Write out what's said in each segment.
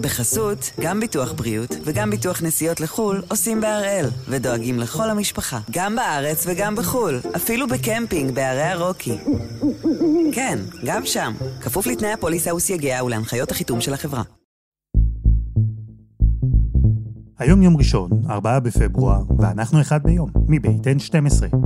בחסות, גם ביטוח בריאות וגם ביטוח נסיעות לחו"ל עושים בהראל, ודואגים לכל המשפחה, גם בארץ וגם בחו"ל, אפילו בקמפינג בערי הרוקי. כן, גם שם, כפוף לתנאי הפוליסה וסייגיה ולהנחיות החיתום של החברה. היום יום ראשון, 4 בפברואר, ואנחנו אחד ביום, מבית N12.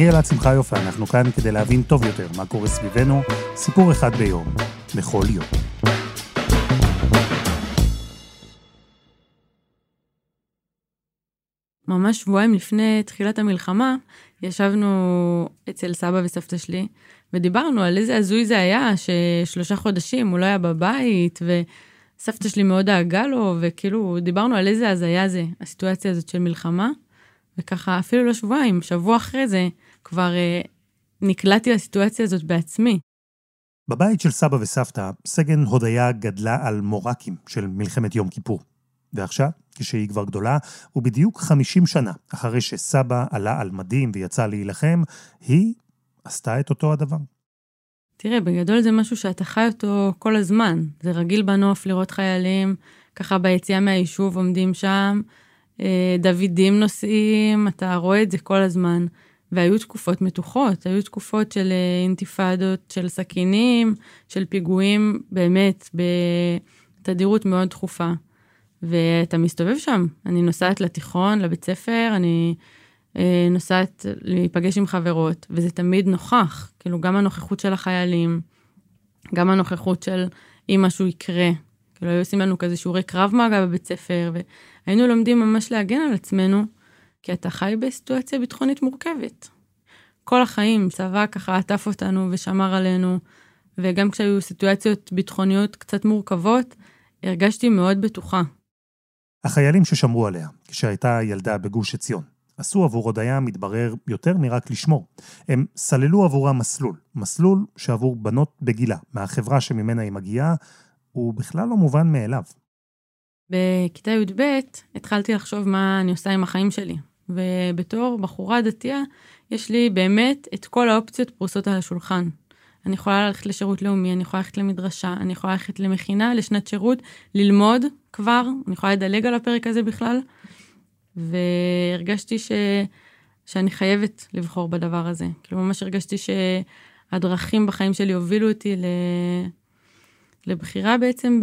אני אלעד שמחיוף, ואנחנו כאן כדי להבין טוב יותר מה קורה סביבנו, סיפור אחד ביום, בכל יום. ממש שבועיים לפני תחילת המלחמה, ישבנו אצל סבא וסבתא שלי, ודיברנו על איזה הזוי זה היה, ששלושה חודשים הוא לא היה בבית, וסבתא שלי מאוד דאגה לו, וכאילו דיברנו על איזה הזיה זה, הסיטואציה הזאת של מלחמה. וככה אפילו לא שבועיים, שבוע אחרי זה כבר אה, נקלעתי לסיטואציה הזאת בעצמי. בבית של סבא וסבתא, סגן הודיה גדלה על מורקים של מלחמת יום כיפור. ועכשיו, כשהיא כבר גדולה, ובדיוק 50 שנה אחרי שסבא עלה על מדים ויצא להילחם, היא עשתה את אותו הדבר. תראה, בגדול זה משהו שאתה חי אותו כל הזמן. זה רגיל בנוף לראות חיילים ככה ביציאה מהיישוב עומדים שם, אה, דוידים נוסעים, אתה רואה את זה כל הזמן. והיו תקופות מתוחות, היו תקופות של אה, אינתיפאדות, של סכינים, של פיגועים, באמת, בתדירות מאוד תכופה. ואתה מסתובב שם. אני נוסעת לתיכון, לבית ספר, אני אה, נוסעת להיפגש עם חברות, וזה תמיד נוכח. כאילו, גם הנוכחות של החיילים, גם הנוכחות של אם משהו יקרה. כאילו, היו עושים לנו כזה שיעורי קרב מגע בבית ספר, והיינו לומדים ממש להגן על עצמנו, כי אתה חי בסיטואציה ביטחונית מורכבת. כל החיים צבא ככה עטף אותנו ושמר עלינו, וגם כשהיו סיטואציות ביטחוניות קצת מורכבות, הרגשתי מאוד בטוחה. החיילים ששמרו עליה, כשהייתה ילדה בגוש עציון, עשו עבור הודיה, מתברר, יותר מרק לשמור. הם סללו עבורה מסלול, מסלול שעבור בנות בגילה, מהחברה שממנה היא מגיעה, הוא בכלל לא מובן מאליו. בכיתה י"ב התחלתי לחשוב מה אני עושה עם החיים שלי. ובתור בחורה דתייה, יש לי באמת את כל האופציות פרוסות על השולחן. אני יכולה ללכת לשירות לאומי, אני יכולה ללכת למדרשה, אני יכולה ללכת למכינה, לשנת שירות, ללמוד כבר, אני יכולה לדלג על הפרק הזה בכלל. והרגשתי ש... שאני חייבת לבחור בדבר הזה. כאילו ממש הרגשתי שהדרכים בחיים שלי הובילו אותי ל... לבחירה בעצם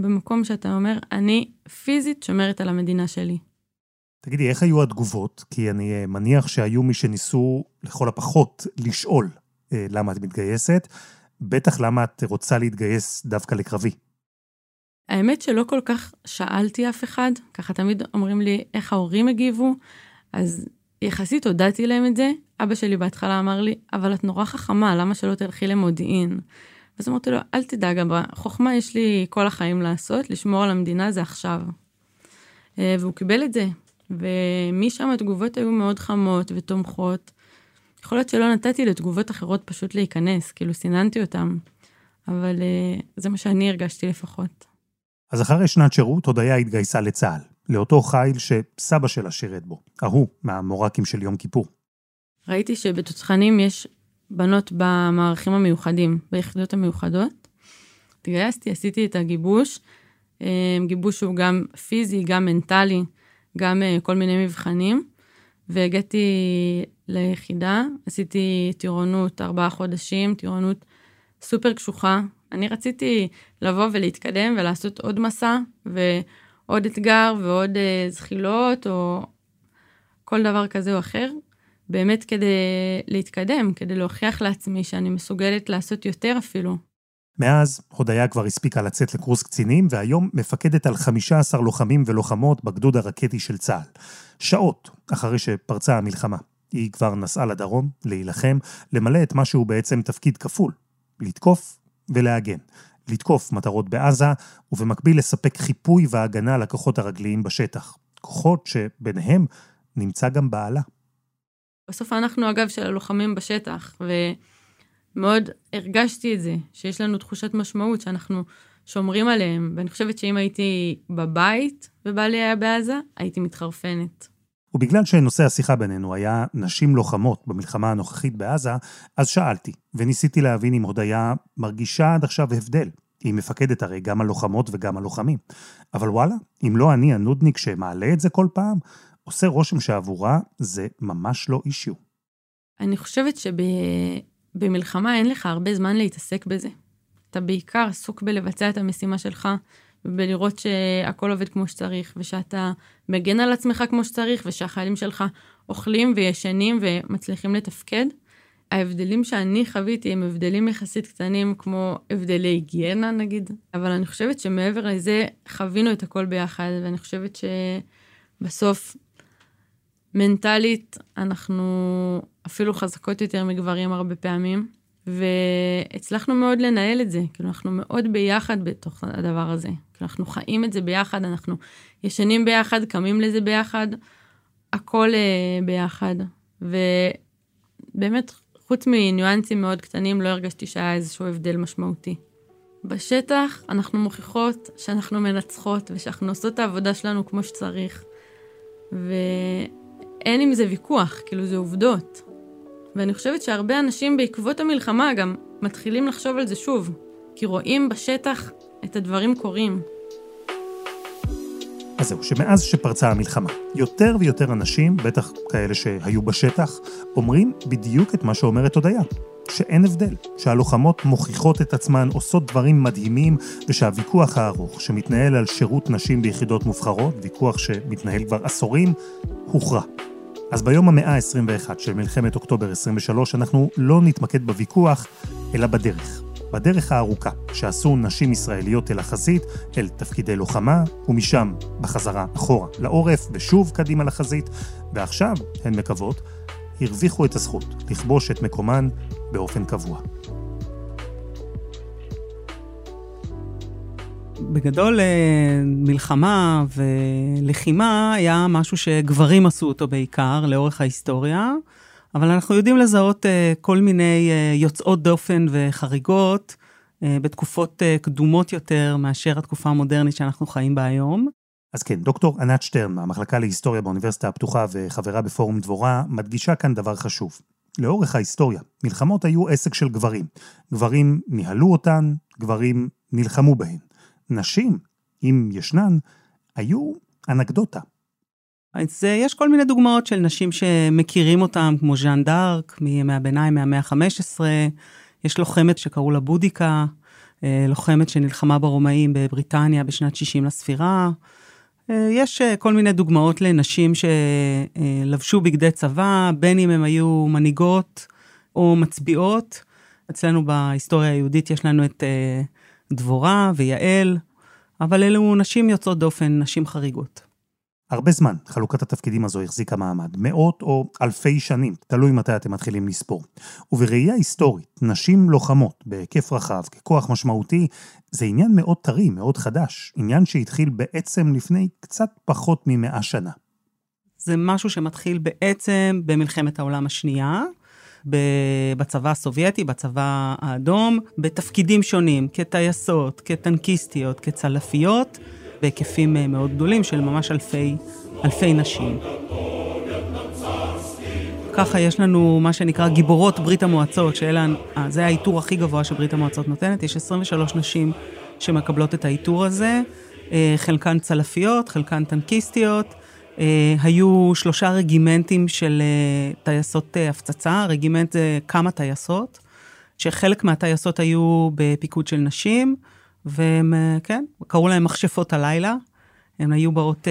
במקום שאתה אומר, אני פיזית שומרת על המדינה שלי. תגידי, איך היו התגובות? כי אני אה, מניח שהיו מי שניסו לכל הפחות לשאול אה, למה את מתגייסת, בטח למה את רוצה להתגייס דווקא לקרבי. האמת שלא כל כך שאלתי אף אחד, ככה תמיד אומרים לי איך ההורים הגיבו, אז יחסית הודעתי להם את זה. אבא שלי בהתחלה אמר לי, אבל את נורא חכמה, למה שלא תלכי למודיעין? אז אמרתי לו, אל תדאג, בחוכמה יש לי כל החיים לעשות, לשמור על המדינה זה עכשיו. אה, והוא קיבל את זה, ומשם התגובות היו מאוד חמות ותומכות. יכול להיות שלא נתתי לתגובות אחרות פשוט להיכנס, כאילו סיננתי אותם, אבל uh, זה מה שאני הרגשתי לפחות. אז אחרי שנת שירות, הודיה התגייסה לצה"ל, לאותו חיל שסבא שלה שירת בו, ההוא מהמורקים של יום כיפור. ראיתי שבתותחנים יש בנות במערכים המיוחדים, ביחידות המיוחדות. התגייסתי, עשיתי את הגיבוש, אה, גיבוש שהוא גם פיזי, גם מנטלי. גם uh, כל מיני מבחנים, והגעתי ליחידה, עשיתי טירונות ארבעה חודשים, טירונות סופר קשוחה. אני רציתי לבוא ולהתקדם ולעשות עוד מסע ועוד אתגר ועוד uh, זחילות או כל דבר כזה או אחר, באמת כדי להתקדם, כדי להוכיח לעצמי שאני מסוגלת לעשות יותר אפילו. מאז, הודיה כבר הספיקה לצאת לקורס קצינים, והיום מפקדת על 15 לוחמים ולוחמות בגדוד הרקטי של צה"ל. שעות אחרי שפרצה המלחמה. היא כבר נסעה לדרום, להילחם, למלא את מה שהוא בעצם תפקיד כפול, לתקוף ולהגן. לתקוף מטרות בעזה, ובמקביל לספק חיפוי והגנה לכוחות הרגליים בשטח. כוחות שביניהם נמצא גם בעלה. בסוף אנחנו הגב של הלוחמים בשטח, ו... מאוד הרגשתי את זה, שיש לנו תחושת משמעות, שאנחנו שומרים עליהם, ואני חושבת שאם הייתי בבית ובעלי היה בעזה, הייתי מתחרפנת. ובגלל שנושא השיחה בינינו היה נשים לוחמות במלחמה הנוכחית בעזה, אז שאלתי, וניסיתי להבין אם הודיה מרגישה עד עכשיו הבדל. היא מפקדת הרי גם הלוחמות וגם הלוחמים. אבל וואלה, אם לא אני הנודניק שמעלה את זה כל פעם, עושה רושם שעבורה זה ממש לא אישיו. אני חושבת שבמלחמה אין לך הרבה זמן להתעסק בזה. אתה בעיקר עסוק בלבצע את המשימה שלך, ובלראות שהכל עובד כמו שצריך, ושאתה מגן על עצמך כמו שצריך, ושהחיילים שלך אוכלים וישנים ומצליחים לתפקד. ההבדלים שאני חוויתי הם הבדלים יחסית קטנים, כמו הבדלי היגיינה נגיד, אבל אני חושבת שמעבר לזה חווינו את הכל ביחד, ואני חושבת שבסוף, מנטלית, אנחנו אפילו חזקות יותר מגברים הרבה פעמים, והצלחנו מאוד לנהל את זה, כאילו אנחנו מאוד ביחד בתוך הדבר הזה. כאילו אנחנו חיים את זה ביחד, אנחנו ישנים ביחד, קמים לזה ביחד, הכל uh, ביחד. ובאמת, חוץ מניואנסים מאוד קטנים, לא הרגשתי שהיה איזשהו הבדל משמעותי. בשטח אנחנו מוכיחות שאנחנו מנצחות ושאנחנו עושות את העבודה שלנו כמו שצריך. ואין עם זה ויכוח, כאילו זה עובדות. ואני חושבת שהרבה אנשים בעקבות המלחמה גם מתחילים לחשוב על זה שוב, כי רואים בשטח את הדברים קורים. אז זהו, שמאז שפרצה המלחמה, יותר ויותר אנשים, בטח כאלה שהיו בשטח, אומרים בדיוק את מה שאומרת הודיה, שאין הבדל, שהלוחמות מוכיחות את עצמן, עושות דברים מדהימים, ושהוויכוח הארוך שמתנהל על שירות נשים ביחידות מובחרות, ויכוח שמתנהל כבר עשורים, הוכרע. אז ביום המאה ה-21 של מלחמת אוקטובר 23 אנחנו לא נתמקד בוויכוח, אלא בדרך. בדרך הארוכה שעשו נשים ישראליות אל החזית, אל תפקידי לוחמה, ומשם בחזרה אחורה לעורף ושוב קדימה לחזית, ועכשיו, הן מקוות, הרוויחו את הזכות לכבוש את מקומן באופן קבוע. בגדול אה, מלחמה ולחימה היה משהו שגברים עשו אותו בעיקר לאורך ההיסטוריה, אבל אנחנו יודעים לזהות אה, כל מיני אה, יוצאות דופן וחריגות בתקופות קדומות יותר מאשר התקופה המודרנית שאנחנו חיים בה היום. אז כן, דוקטור ענת שטרן מהמחלקה להיסטוריה באוניברסיטה הפתוחה וחברה בפורום דבורה, מדגישה כאן דבר חשוב. לאורך ההיסטוריה, מלחמות היו עסק של גברים. גברים ניהלו אותן, גברים נלחמו בהן. נשים, אם ישנן, היו אנקדוטה. אז אה, יש כל מיני דוגמאות של נשים שמכירים אותן, כמו ז'אן דארק, מימי הביניים, מהמאה ה-15. יש לוחמת שקראו לה בודיקה, אה, לוחמת שנלחמה ברומאים בבריטניה בשנת 60 לספירה. אה, יש כל מיני דוגמאות לנשים שלבשו בגדי צבא, בין אם הן היו מנהיגות או מצביעות. אצלנו בהיסטוריה היהודית יש לנו את דבורה ויעל, אבל אלו נשים יוצאות דופן, נשים חריגות. הרבה זמן חלוקת התפקידים הזו החזיקה מעמד, מאות או אלפי שנים, תלוי מתי אתם מתחילים לספור. ובראייה היסטורית, נשים לוחמות בהיקף רחב, ככוח משמעותי, זה עניין מאוד טרי, מאוד חדש, עניין שהתחיל בעצם לפני קצת פחות ממאה שנה. זה משהו שמתחיל בעצם במלחמת העולם השנייה, בצבא הסובייטי, בצבא האדום, בתפקידים שונים, כטייסות, כטנקיסטיות, כצלפיות, בהיקפים אה, מאוד גדולים של ממש אלפי, אלפי נשים. ככה יש לנו מה שנקרא גיבורות ברית המועצות, שאלה, אה, זה העיטור הכי גבוה שברית המועצות נותנת, יש 23 נשים שמקבלות את העיטור הזה, אה, חלקן צלפיות, חלקן טנקיסטיות, היו שלושה רגימנטים של אה, טייסות אה, הפצצה, רגימנט זה כמה טייסות, שחלק מהטייסות היו בפיקוד של נשים, והם, כן, קראו להם מכשפות הלילה. הן היו באות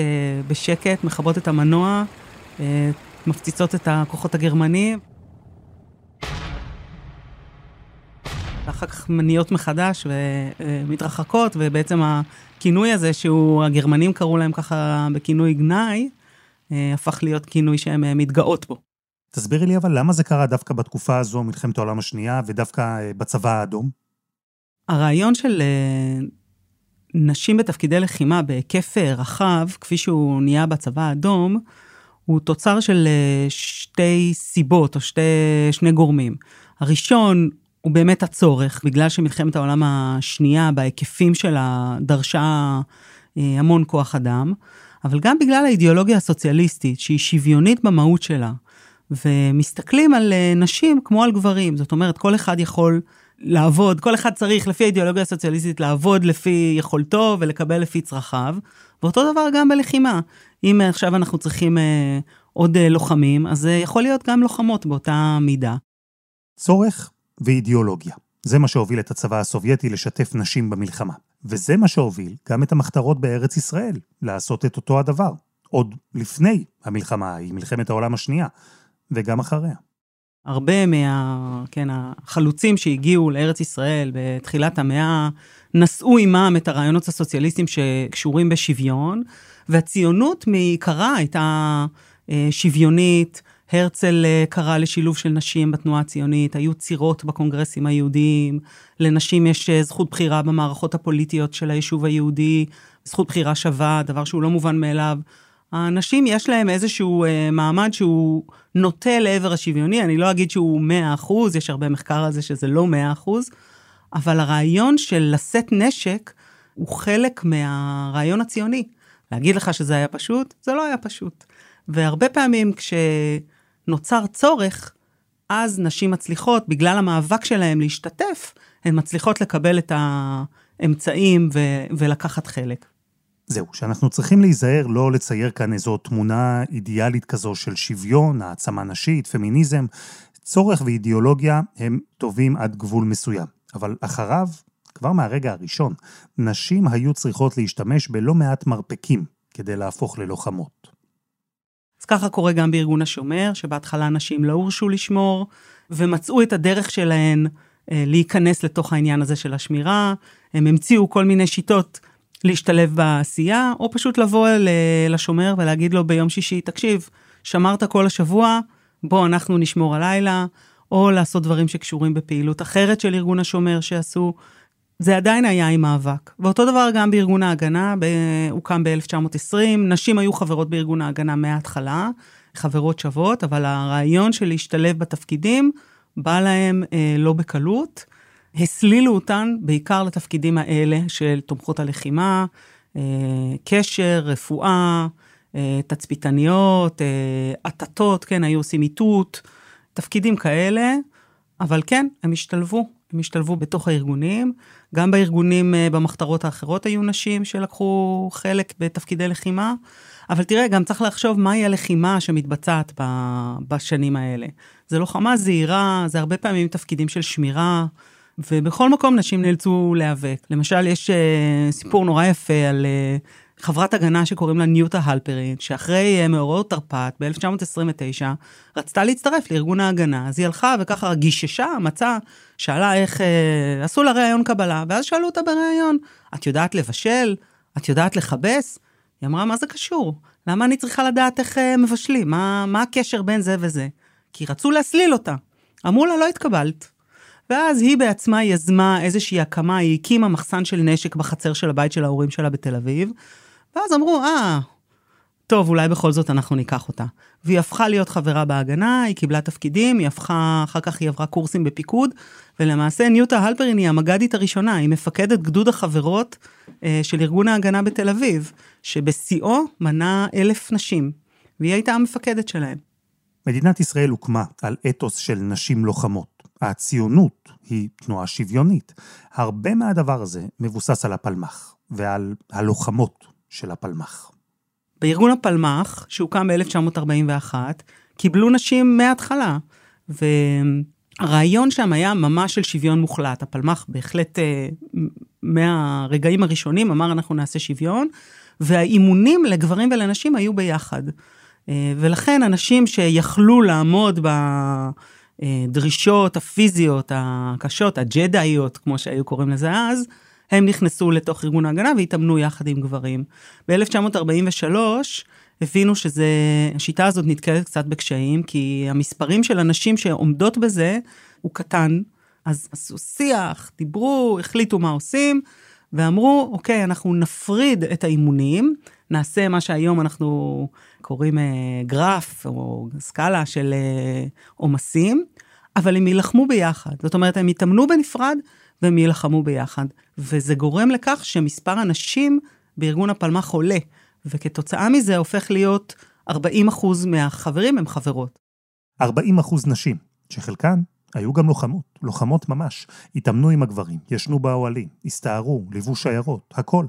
בשקט, מכבות את המנוע, מפציצות את הכוחות הגרמנים. ואחר כך מניעות מחדש ומתרחקות, ובעצם הכינוי הזה, שהוא, הגרמנים קראו להם ככה בכינוי גנאי, אה, הפך להיות כינוי שהן אה, מתגאות בו. תסבירי לי אבל למה זה קרה דווקא בתקופה הזו, מלחמת העולם השנייה, ודווקא אה, בצבא האדום? הרעיון של נשים בתפקידי לחימה בהיקף רחב, כפי שהוא נהיה בצבא האדום, הוא תוצר של שתי סיבות או שתי, שני גורמים. הראשון הוא באמת הצורך, בגלל שמלחמת העולם השנייה בהיקפים שלה דרשה המון כוח אדם. אבל גם בגלל האידיאולוגיה הסוציאליסטית, שהיא שוויונית במהות שלה, ומסתכלים על אה, נשים כמו על גברים. זאת אומרת, כל אחד יכול לעבוד, כל אחד צריך, לפי האידיאולוגיה הסוציאליסטית, לעבוד לפי יכולתו ולקבל לפי צרכיו. ואותו דבר גם בלחימה. אם עכשיו אנחנו צריכים אה, עוד אה, לוחמים, אז זה יכול להיות גם לוחמות באותה מידה. צורך ואידיאולוגיה. זה מה שהוביל את הצבא הסובייטי לשתף נשים במלחמה. וזה מה שהוביל גם את המחתרות בארץ ישראל לעשות את אותו הדבר. עוד לפני המלחמה ההיא, מלחמת העולם השנייה, וגם אחריה. הרבה מה... כן, שהגיעו לארץ ישראל בתחילת המאה, נשאו עימם את הרעיונות הסוציאליסטיים שקשורים בשוויון, והציונות מעיקרה הייתה אה, שוויונית. הרצל אה, קרא לשילוב של נשים בתנועה הציונית, היו צירות בקונגרסים היהודיים, לנשים יש אה, זכות בחירה במערכות הפוליטיות של היישוב היהודי, זכות בחירה שווה, דבר שהוא לא מובן מאליו. האנשים יש להם איזשהו אה, מעמד שהוא נוטה לעבר השוויוני, אני לא אגיד שהוא 100 אחוז, יש הרבה מחקר על זה שזה לא 100 אחוז, אבל הרעיון של לשאת נשק הוא חלק מהרעיון הציוני. להגיד לך שזה היה פשוט? זה לא היה פשוט. והרבה פעמים כשנוצר צורך, אז נשים מצליחות, בגלל המאבק שלהן להשתתף, הן מצליחות לקבל את האמצעים ו- ולקחת חלק. זהו, שאנחנו צריכים להיזהר לא לצייר כאן איזו תמונה אידיאלית כזו של שוויון, העצמה נשית, פמיניזם. צורך ואידיאולוגיה הם טובים עד גבול מסוים, אבל אחריו, כבר מהרגע הראשון, נשים היו צריכות להשתמש בלא מעט מרפקים כדי להפוך ללוחמות. אז ככה קורה גם בארגון השומר, שבהתחלה נשים לא הורשו לשמור, ומצאו את הדרך שלהן אה, להיכנס לתוך העניין הזה של השמירה. הם המציאו כל מיני שיטות להשתלב בעשייה, או פשוט לבוא לשומר ולהגיד לו ביום שישי, תקשיב, שמרת כל השבוע, בוא אנחנו נשמור הלילה, או לעשות דברים שקשורים בפעילות אחרת של ארגון השומר שעשו. זה עדיין היה עם מאבק. ואותו דבר גם בארגון ההגנה, הוקם ב-1920, נשים היו חברות בארגון ההגנה מההתחלה, חברות שוות, אבל הרעיון של להשתלב בתפקידים בא להם אה, לא בקלות. הסלילו אותן בעיקר לתפקידים האלה של תומכות הלחימה, אה, קשר, רפואה, אה, תצפיתניות, עטטות, כן, היו עושים איתות, תפקידים כאלה, אבל כן, הם השתלבו, הם השתלבו בתוך הארגונים. גם בארגונים במחתרות האחרות היו נשים שלקחו חלק בתפקידי לחימה, אבל תראה, גם צריך לחשוב מהי הלחימה שמתבצעת בשנים האלה. זה לוחמה זהירה, זה הרבה פעמים תפקידים של שמירה. ובכל מקום נשים נאלצו להיאבק. למשל, יש uh, סיפור נורא יפה על uh, חברת הגנה שקוראים לה ניוטה הלפרין, שאחרי uh, מאורעות תרפ"ט ב-1929, רצתה להצטרף לארגון ההגנה, אז היא הלכה וככה גיששה, מצאה, שאלה איך, uh, עשו לה ראיון קבלה, ואז שאלו אותה בראיון, את יודעת לבשל? את יודעת לכבס? היא אמרה, מה זה קשור? למה אני צריכה לדעת איך uh, מבשלים? מה, מה הקשר בין זה וזה? כי רצו להסליל אותה. אמרו לה, לא התקבלת. ואז היא בעצמה יזמה איזושהי הקמה, היא הקימה מחסן של נשק בחצר של הבית של ההורים שלה בתל אביב, ואז אמרו, אה, טוב, אולי בכל זאת אנחנו ניקח אותה. והיא הפכה להיות חברה בהגנה, היא קיבלה תפקידים, היא הפכה, אחר כך היא עברה קורסים בפיקוד, ולמעשה ניוטה הלפרין היא המג"דית הראשונה, היא מפקדת גדוד החברות אה, של ארגון ההגנה בתל אביב, שבשיאו מנה אלף נשים, והיא הייתה המפקדת שלהם. מדינת ישראל הוקמה על אתוס של נשים לוחמות. הציונות היא תנועה שוויונית. הרבה מהדבר הזה מבוסס על הפלמ"ח ועל הלוחמות של הפלמ"ח. בארגון הפלמ"ח, שהוקם ב-1941, קיבלו נשים מההתחלה. והרעיון שם היה ממש של שוויון מוחלט. הפלמ"ח בהחלט אה, מהרגעים הראשונים אמר אנחנו נעשה שוויון, והאימונים לגברים ולנשים היו ביחד. אה, ולכן אנשים שיכלו לעמוד ב... הדרישות הפיזיות הקשות, הג'דאיות, כמו שהיו קוראים לזה אז, הם נכנסו לתוך ארגון ההגנה והתאמנו יחד עם גברים. ב-1943 הבינו שהשיטה הזאת נתקלת קצת בקשיים, כי המספרים של הנשים שעומדות בזה הוא קטן. אז עשו שיח, דיברו, החליטו מה עושים, ואמרו, אוקיי, אנחנו נפריד את האימונים, נעשה מה שהיום אנחנו קוראים אה, גרף או סקאלה של אה, עומסים, אבל הם יילחמו ביחד. זאת אומרת, הם יתאמנו בנפרד והם יילחמו ביחד. וזה גורם לכך שמספר הנשים בארגון הפלמ"ח עולה. וכתוצאה מזה הופך להיות 40 אחוז מהחברים הם חברות. 40 אחוז נשים, שחלקן היו גם לוחמות, לוחמות ממש. התאמנו עם הגברים, ישנו באוהלים, הסתערו, ליוו שיירות, הכל.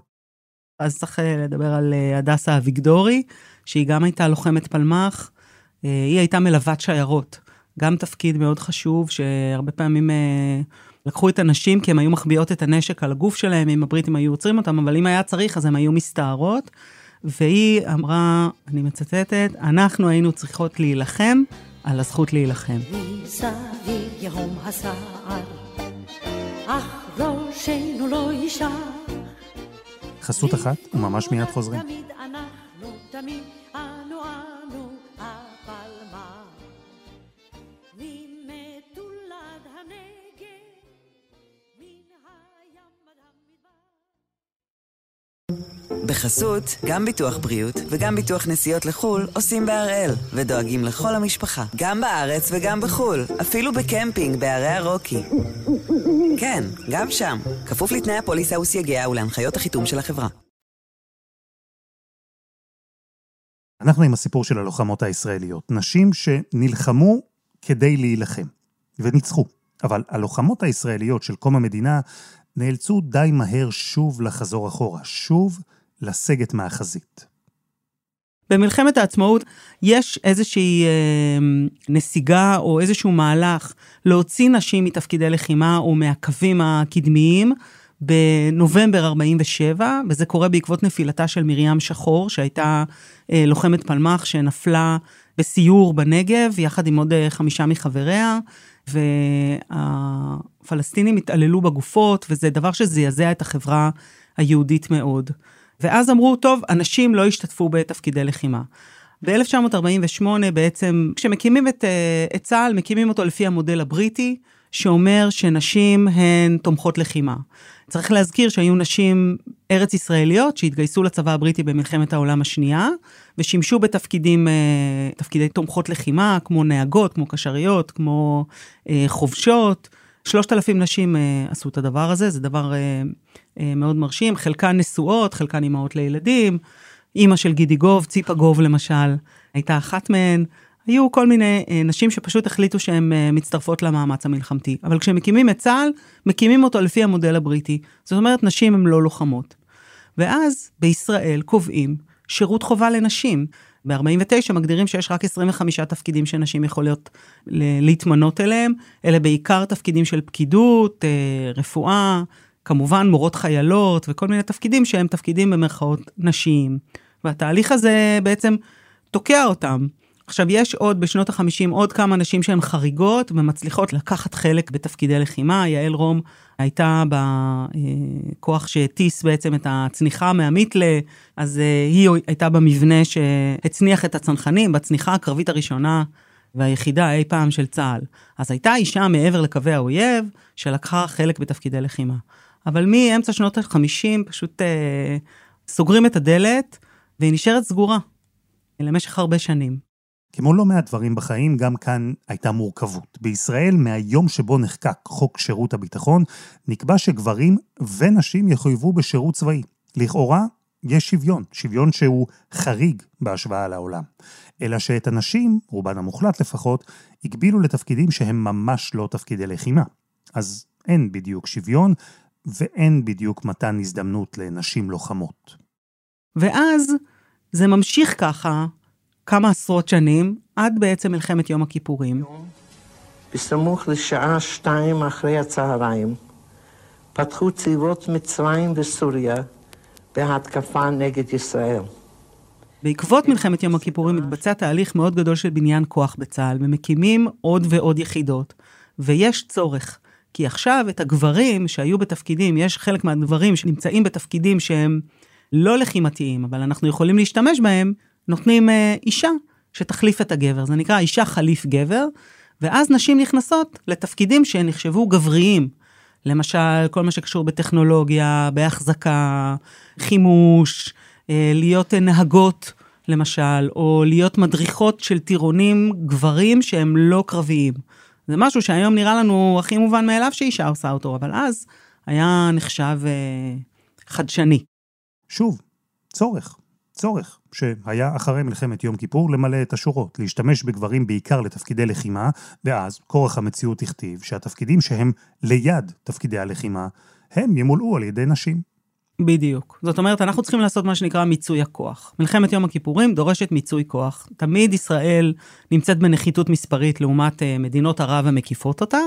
אז צריך אה, לדבר על אה, הדסה אביגדורי, שהיא גם הייתה לוחמת פלמ"ח, אה, היא הייתה מלוות שיירות. גם תפקיד מאוד חשוב, שהרבה פעמים לקחו את הנשים כי הן היו מחביאות את הנשק על הגוף שלהם, אם הבריטים היו עוצרים אותם, אבל אם היה צריך אז הן היו מסתערות. והיא אמרה, אני מצטטת, אנחנו היינו צריכות להילחם על הזכות להילחם. חסות אחת, וממש מיד חוזרים. בחסות, גם ביטוח בריאות וגם ביטוח נסיעות לחו"ל עושים בהראל, ודואגים לכל המשפחה, גם בארץ וגם בחו"ל, אפילו בקמפינג בערי הרוקי. כן, גם שם, כפוף לתנאי הפוליסה וסייגיה ולהנחיות החיתום של החברה. אנחנו עם הסיפור של הלוחמות הישראליות, נשים שנלחמו כדי להילחם, וניצחו. אבל הלוחמות הישראליות של קום המדינה נאלצו די מהר שוב לחזור אחורה, שוב לסגת מהחזית. במלחמת העצמאות יש איזושהי אה, נסיגה או איזשהו מהלך להוציא נשים מתפקידי לחימה או מהקווים הקדמיים בנובמבר 47, וזה קורה בעקבות נפילתה של מרים שחור, שהייתה אה, לוחמת פלמ"ח שנפלה בסיור בנגב, יחד עם עוד אה, חמישה מחבריה, והפלסטינים התעללו בגופות, וזה דבר שזעזע את החברה היהודית מאוד. ואז אמרו, טוב, אנשים לא ישתתפו בתפקידי לחימה. ב-1948 בעצם, כשמקימים את, אה, את צה"ל, מקימים אותו לפי המודל הבריטי, שאומר שנשים הן תומכות לחימה. צריך להזכיר שהיו נשים ארץ ישראליות שהתגייסו לצבא הבריטי במלחמת העולם השנייה, ושימשו בתפקידים, אה, תפקידי תומכות לחימה, כמו נהגות, כמו קשריות, כמו אה, חובשות. שלושת אלפים נשים עשו את הדבר הזה, זה דבר אה, מאוד מרשים, חלקן נשואות, חלקן אימהות לילדים. אימא של גידי גוב, ציפה גוב למשל, הייתה אחת מהן. היו כל מיני אה, נשים שפשוט החליטו שהן אה, מצטרפות למאמץ המלחמתי. אבל כשמקימים את צה"ל, מקימים אותו לפי המודל הבריטי. זאת אומרת, נשים הן לא לוחמות. ואז בישראל קובעים שירות חובה לנשים. ב-49 מגדירים שיש רק 25 תפקידים שנשים יכולות להתמנות אליהם, אלה בעיקר תפקידים של פקידות, רפואה, כמובן מורות חיילות וכל מיני תפקידים שהם תפקידים במרכאות נשיים. והתהליך הזה בעצם תוקע אותם. עכשיו יש עוד בשנות החמישים עוד כמה נשים שהן חריגות ומצליחות לקחת חלק בתפקידי לחימה. יעל רום הייתה בכוח שהטיס בעצם את הצניחה מהמיתלה, אז אה, היא הייתה במבנה שהצניח את הצנחנים בצניחה הקרבית הראשונה והיחידה אי פעם של צה"ל. אז הייתה אישה מעבר לקווי האויב שלקחה חלק בתפקידי לחימה. אבל מאמצע שנות ה-50 פשוט אה, סוגרים את הדלת, והיא נשארת סגורה למשך הרבה שנים. כמו לא מעט דברים בחיים, גם כאן הייתה מורכבות. בישראל, מהיום שבו נחקק חוק שירות הביטחון, נקבע שגברים ונשים יחויבו בשירות צבאי. לכאורה, יש שוויון, שוויון שהוא חריג בהשוואה לעולם. אלא שאת הנשים, רובן המוחלט לפחות, הגבילו לתפקידים שהם ממש לא תפקידי לחימה. אז אין בדיוק שוויון, ואין בדיוק מתן הזדמנות לנשים לוחמות. ואז זה ממשיך ככה כמה עשרות שנים, עד בעצם מלחמת יום הכיפורים. בסמוך לשעה שתיים אחרי הצהריים, פתחו צבאות מצרים וסוריה בהתקפה נגד ישראל. בעקבות מלחמת יום הכיפורים מתבצע תהליך מאוד גדול של בניין כוח בצה"ל, ומקימים עוד ועוד יחידות, ויש צורך. כי עכשיו את הגברים שהיו בתפקידים, יש חלק מהגברים שנמצאים בתפקידים שהם לא לחימתיים, אבל אנחנו יכולים להשתמש בהם, נותנים אה, אישה שתחליף את הגבר. זה נקרא אישה חליף גבר, ואז נשים נכנסות לתפקידים שהן נחשבו גבריים. למשל, כל מה שקשור בטכנולוגיה, בהחזקה, חימוש, אה, להיות נהגות, למשל, או להיות מדריכות של טירונים גברים שהם לא קרביים. זה משהו שהיום נראה לנו הכי מובן מאליו שאישה עושה אותו, אבל אז היה נחשב אה, חדשני. שוב, צורך. צורך שהיה אחרי מלחמת יום כיפור למלא את השורות, להשתמש בגברים בעיקר לתפקידי לחימה, ואז כורח המציאות הכתיב שהתפקידים שהם ליד תפקידי הלחימה, הם ימולאו על ידי נשים. בדיוק. זאת אומרת, אנחנו צריכים לעשות מה שנקרא מיצוי הכוח. מלחמת יום הכיפורים דורשת מיצוי כוח. תמיד ישראל נמצאת בנחיתות מספרית לעומת אה, מדינות ערב המקיפות אותה.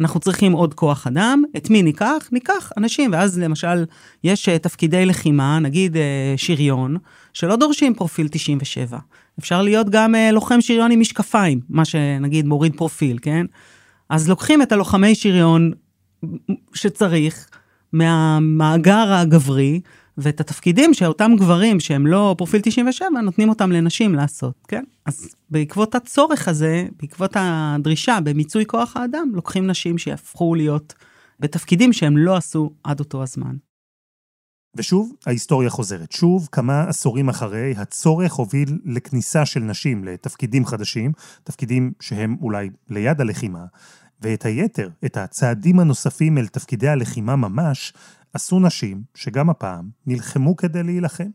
אנחנו צריכים עוד כוח אדם, את מי ניקח? ניקח אנשים, ואז למשל יש אה, תפקידי לחימה, נגיד אה, שריון, שלא דורשים פרופיל 97. אפשר להיות גם לוחם שריון עם משקפיים, מה שנגיד מוריד פרופיל, כן? אז לוקחים את הלוחמי שריון שצריך, מהמאגר הגברי, ואת התפקידים שאותם גברים שהם לא פרופיל 97, נותנים אותם לנשים לעשות, כן? אז בעקבות הצורך הזה, בעקבות הדרישה במיצוי כוח האדם, לוקחים נשים שיהפכו להיות בתפקידים שהם לא עשו עד אותו הזמן. ושוב, ההיסטוריה חוזרת. שוב, כמה עשורים אחרי, הצורך הוביל לכניסה של נשים לתפקידים חדשים, תפקידים שהם אולי ליד הלחימה, ואת היתר, את הצעדים הנוספים אל תפקידי הלחימה ממש, עשו נשים שגם הפעם נלחמו כדי להילחם.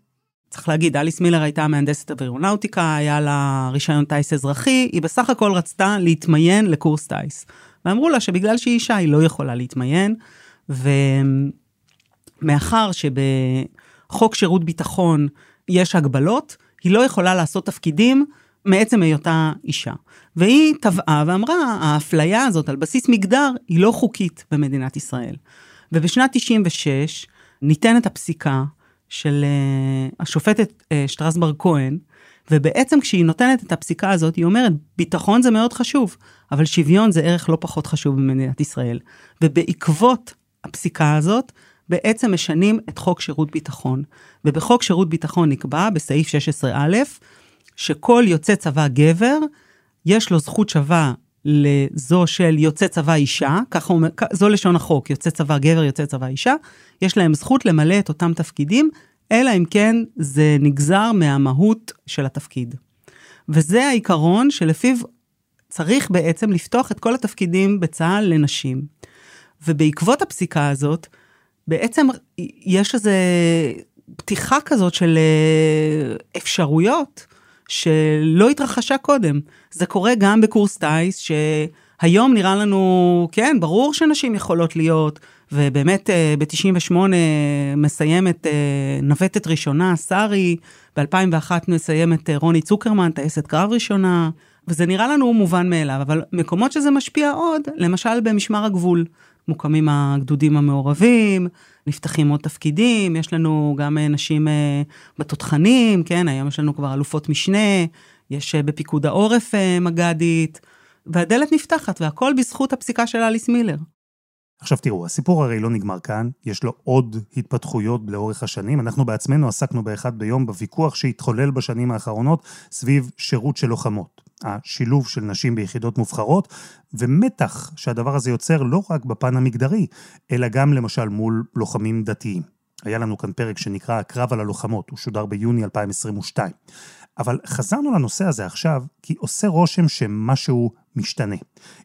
צריך להגיד, אליס מילר הייתה מהנדסת אווירונאוטיקה, היה לה רישיון טיס אזרחי, היא בסך הכל רצתה להתמיין לקורס טיס. ואמרו לה שבגלל שהיא אישה היא לא יכולה להתמיין, ומאחר שבחוק שירות ביטחון יש הגבלות, היא לא יכולה לעשות תפקידים מעצם היותה אישה. והיא טבעה ואמרה, האפליה הזאת על בסיס מגדר היא לא חוקית במדינת ישראל. ובשנת 96 ניתנת הפסיקה של uh, השופטת uh, שטרסברג כהן, ובעצם כשהיא נותנת את הפסיקה הזאת, היא אומרת, ביטחון זה מאוד חשוב, אבל שוויון זה ערך לא פחות חשוב במדינת ישראל. ובעקבות הפסיקה הזאת, בעצם משנים את חוק שירות ביטחון. ובחוק שירות ביטחון נקבע, בסעיף 16א, שכל יוצא צבא גבר, יש לו זכות שווה לזו של יוצא צבא אישה, ככה אומר, זו לשון החוק, יוצא צבא גבר, יוצא צבא אישה, יש להם זכות למלא את אותם תפקידים, אלא אם כן זה נגזר מהמהות של התפקיד. וזה העיקרון שלפיו צריך בעצם לפתוח את כל התפקידים בצה"ל לנשים. ובעקבות הפסיקה הזאת, בעצם יש איזו פתיחה כזאת של אה, אפשרויות שלא התרחשה קודם. זה קורה גם בקורס טיס, שהיום נראה לנו, כן, ברור שנשים יכולות להיות, ובאמת אה, ב-98 מסיימת אה, נווטת ראשונה, שרי, ב-2001 מסיימת אה, רוני צוקרמן, טייסת קרב ראשונה, וזה נראה לנו מובן מאליו, אבל מקומות שזה משפיע עוד, למשל במשמר הגבול, מוקמים הגדודים המעורבים, נפתחים עוד תפקידים, יש לנו גם אה, נשים אה, בתותחנים, כן, היום יש לנו כבר אלופות משנה, יש אה, בפיקוד העורף מג"דית, והדלת נפתחת, והכל בזכות הפסיקה של אליס מילר. עכשיו תראו, הסיפור הרי לא נגמר כאן, יש לו עוד התפתחויות לאורך השנים. אנחנו בעצמנו עסקנו באחד ביום בוויכוח שהתחולל בשנים האחרונות סביב שירות של לוחמות. השילוב של נשים ביחידות מובחרות, ומתח שהדבר הזה יוצר לא רק בפן המגדרי, אלא גם למשל מול לוחמים דתיים. היה לנו כאן פרק שנקרא הקרב על הלוחמות, הוא שודר ביוני 2022. אבל חזרנו לנושא הזה עכשיו, כי עושה רושם שמשהו משתנה.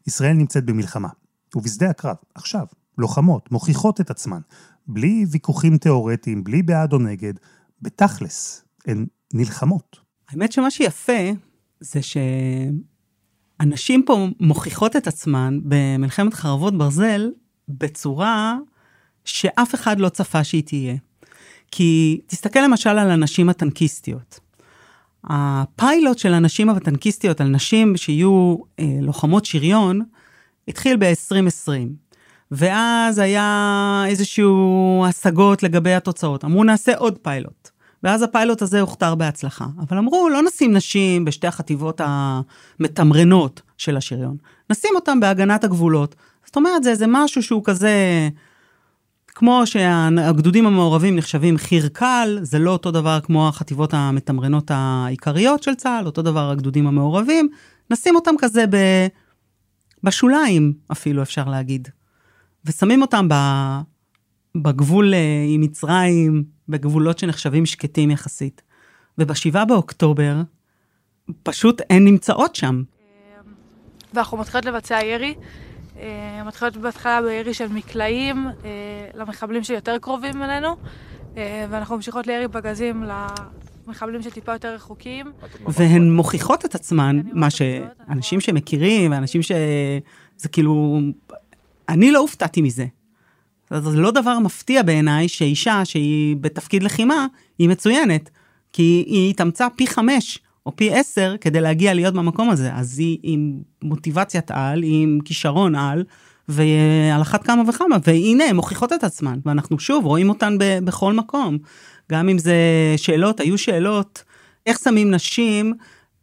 ישראל נמצאת במלחמה, ובשדה הקרב, עכשיו, לוחמות מוכיחות את עצמן, בלי ויכוחים תיאורטיים, בלי בעד או נגד, בתכלס, הן נלחמות. האמת שמה שיפה זה שהנשים פה מוכיחות את עצמן במלחמת חרבות ברזל בצורה שאף אחד לא צפה שהיא תהיה. כי תסתכל למשל על הנשים הטנקיסטיות. הפיילוט של הנשים הטנקיסטיות על נשים שיהיו אה, לוחמות שריון התחיל ב-2020. ואז היה איזשהו השגות לגבי התוצאות. אמרו נעשה עוד פיילוט. ואז הפיילוט הזה הוכתר בהצלחה. אבל אמרו, לא נשים נשים בשתי החטיבות המתמרנות של השריון, נשים אותם בהגנת הגבולות. זאת אומרת, זה איזה משהו שהוא כזה, כמו שהגדודים המעורבים נחשבים חי"ר קל, זה לא אותו דבר כמו החטיבות המתמרנות העיקריות של צה"ל, אותו דבר הגדודים המעורבים, נשים אותם כזה ב... בשוליים אפילו, אפשר להגיד. ושמים אותם ב... בגבול אה, עם מצרים, בגבולות שנחשבים שקטים יחסית. ובשבעה באוקטובר, פשוט הן נמצאות שם. ואנחנו מתחילות לבצע ירי. אה, מתחילות בהתחלה בירי של מקלעים אה, למחבלים שיותר קרובים אלינו, ואנחנו ממשיכות לירי פגזים מחבלים שטיפה יותר רחוקים. והן מוכיחות את עצמן, מה שאנשים שמכירים, ואנשים ש... זה כאילו... אני לא הופתעתי מזה. זה לא דבר מפתיע בעיניי שאישה שהיא בתפקיד לחימה, היא מצוינת, כי היא התאמצה פי חמש או פי עשר כדי להגיע להיות במקום הזה. אז היא עם מוטיבציית על, היא עם כישרון על, ועל אחת כמה וכמה, והנה, הן מוכיחות את עצמן, ואנחנו שוב רואים אותן ב- בכל מקום. גם אם זה שאלות, היו שאלות, איך שמים נשים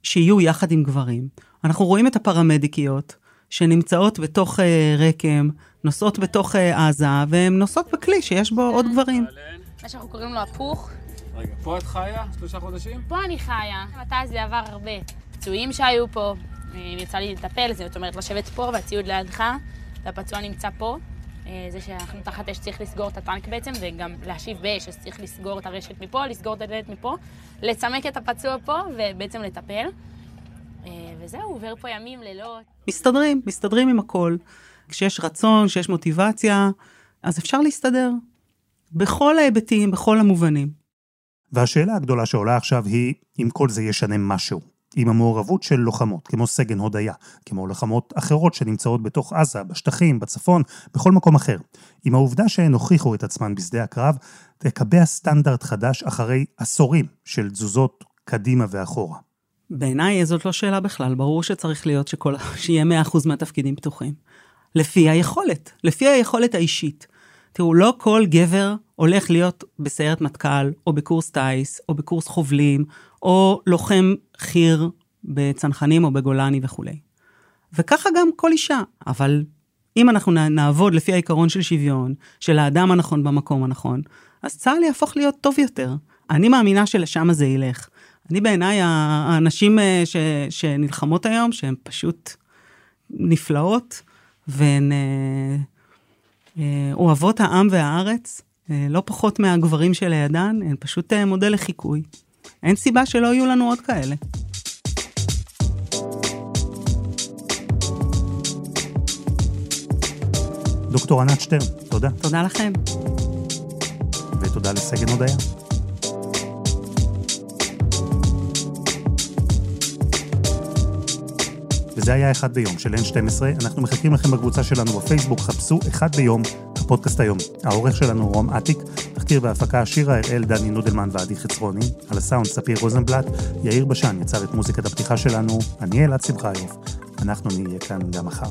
שיהיו יחד עם גברים. אנחנו רואים את הפרמדיקיות שנמצאות בתוך uh, רקם, נוסעות בתוך uh, עזה, והן נוסעות בכלי שיש בו עוד גברים. מה שאנחנו קוראים לו הפוך. רגע, פה את חיה? שלושה חודשים? פה אני חיה. מתי זה עבר הרבה פצועים שהיו פה, יצא לי לטפל, זאת אומרת לשבת פה והציוד לידך, והפצוע נמצא פה. זה שאנחנו תחת אש צריך לסגור את הטנק בעצם, וגם להשיב באש, אז צריך לסגור את הרשת מפה, לסגור את הדלת מפה, לצמק את הפצוע פה ובעצם לטפל. וזהו, עובר פה ימים, לילות. מסתדרים, מסתדרים עם הכל. כשיש רצון, כשיש מוטיבציה, אז אפשר להסתדר. בכל ההיבטים, בכל המובנים. והשאלה הגדולה שעולה עכשיו היא, אם כל זה ישנה משהו. עם המעורבות של לוחמות, כמו סגן הודיה, כמו לוחמות אחרות שנמצאות בתוך עזה, בשטחים, בצפון, בכל מקום אחר. עם העובדה שהן הוכיחו את עצמן בשדה הקרב, תקבע סטנדרט חדש אחרי עשורים של תזוזות קדימה ואחורה. בעיניי זאת לא שאלה בכלל, ברור שצריך להיות שכל, שיהיה 100% מהתפקידים פתוחים. לפי היכולת, לפי היכולת האישית. תראו, לא כל גבר הולך להיות בסיירת מטכ"ל, או בקורס טיס, או בקורס חובלים, או לוחם חי"ר בצנחנים או בגולני וכולי. וככה גם כל אישה, אבל אם אנחנו נעבוד לפי העיקרון של שוויון, של האדם הנכון במקום הנכון, אז צה"ל יהפוך להיות טוב יותר. אני מאמינה שלשם זה ילך. אני בעיניי, האנשים אה, ש, שנלחמות היום, שהן פשוט נפלאות, והן אה, אה, אוהבות העם והארץ, לא פחות מהגברים שלידן, הן פשוט מודל לחיקוי. אין סיבה שלא יהיו לנו עוד כאלה. דוקטור ענת שטרן, תודה. תודה לכם. ותודה לסגן הודיה. וזה היה אחד ביום של N12, אנחנו מחכים לכם בקבוצה שלנו בפייסבוק, חפשו אחד ביום, הפודקאסט היום. העורך שלנו רום אטיק, תחקיר והפקה שירה הראל, דני נודלמן ועדי חצרוני, על הסאונד ספיר רוזנבלט, יאיר בשן יצר את מוזיקת הפתיחה שלנו, אני אלעד שמחיוף, אנחנו נהיה כאן גם מחר.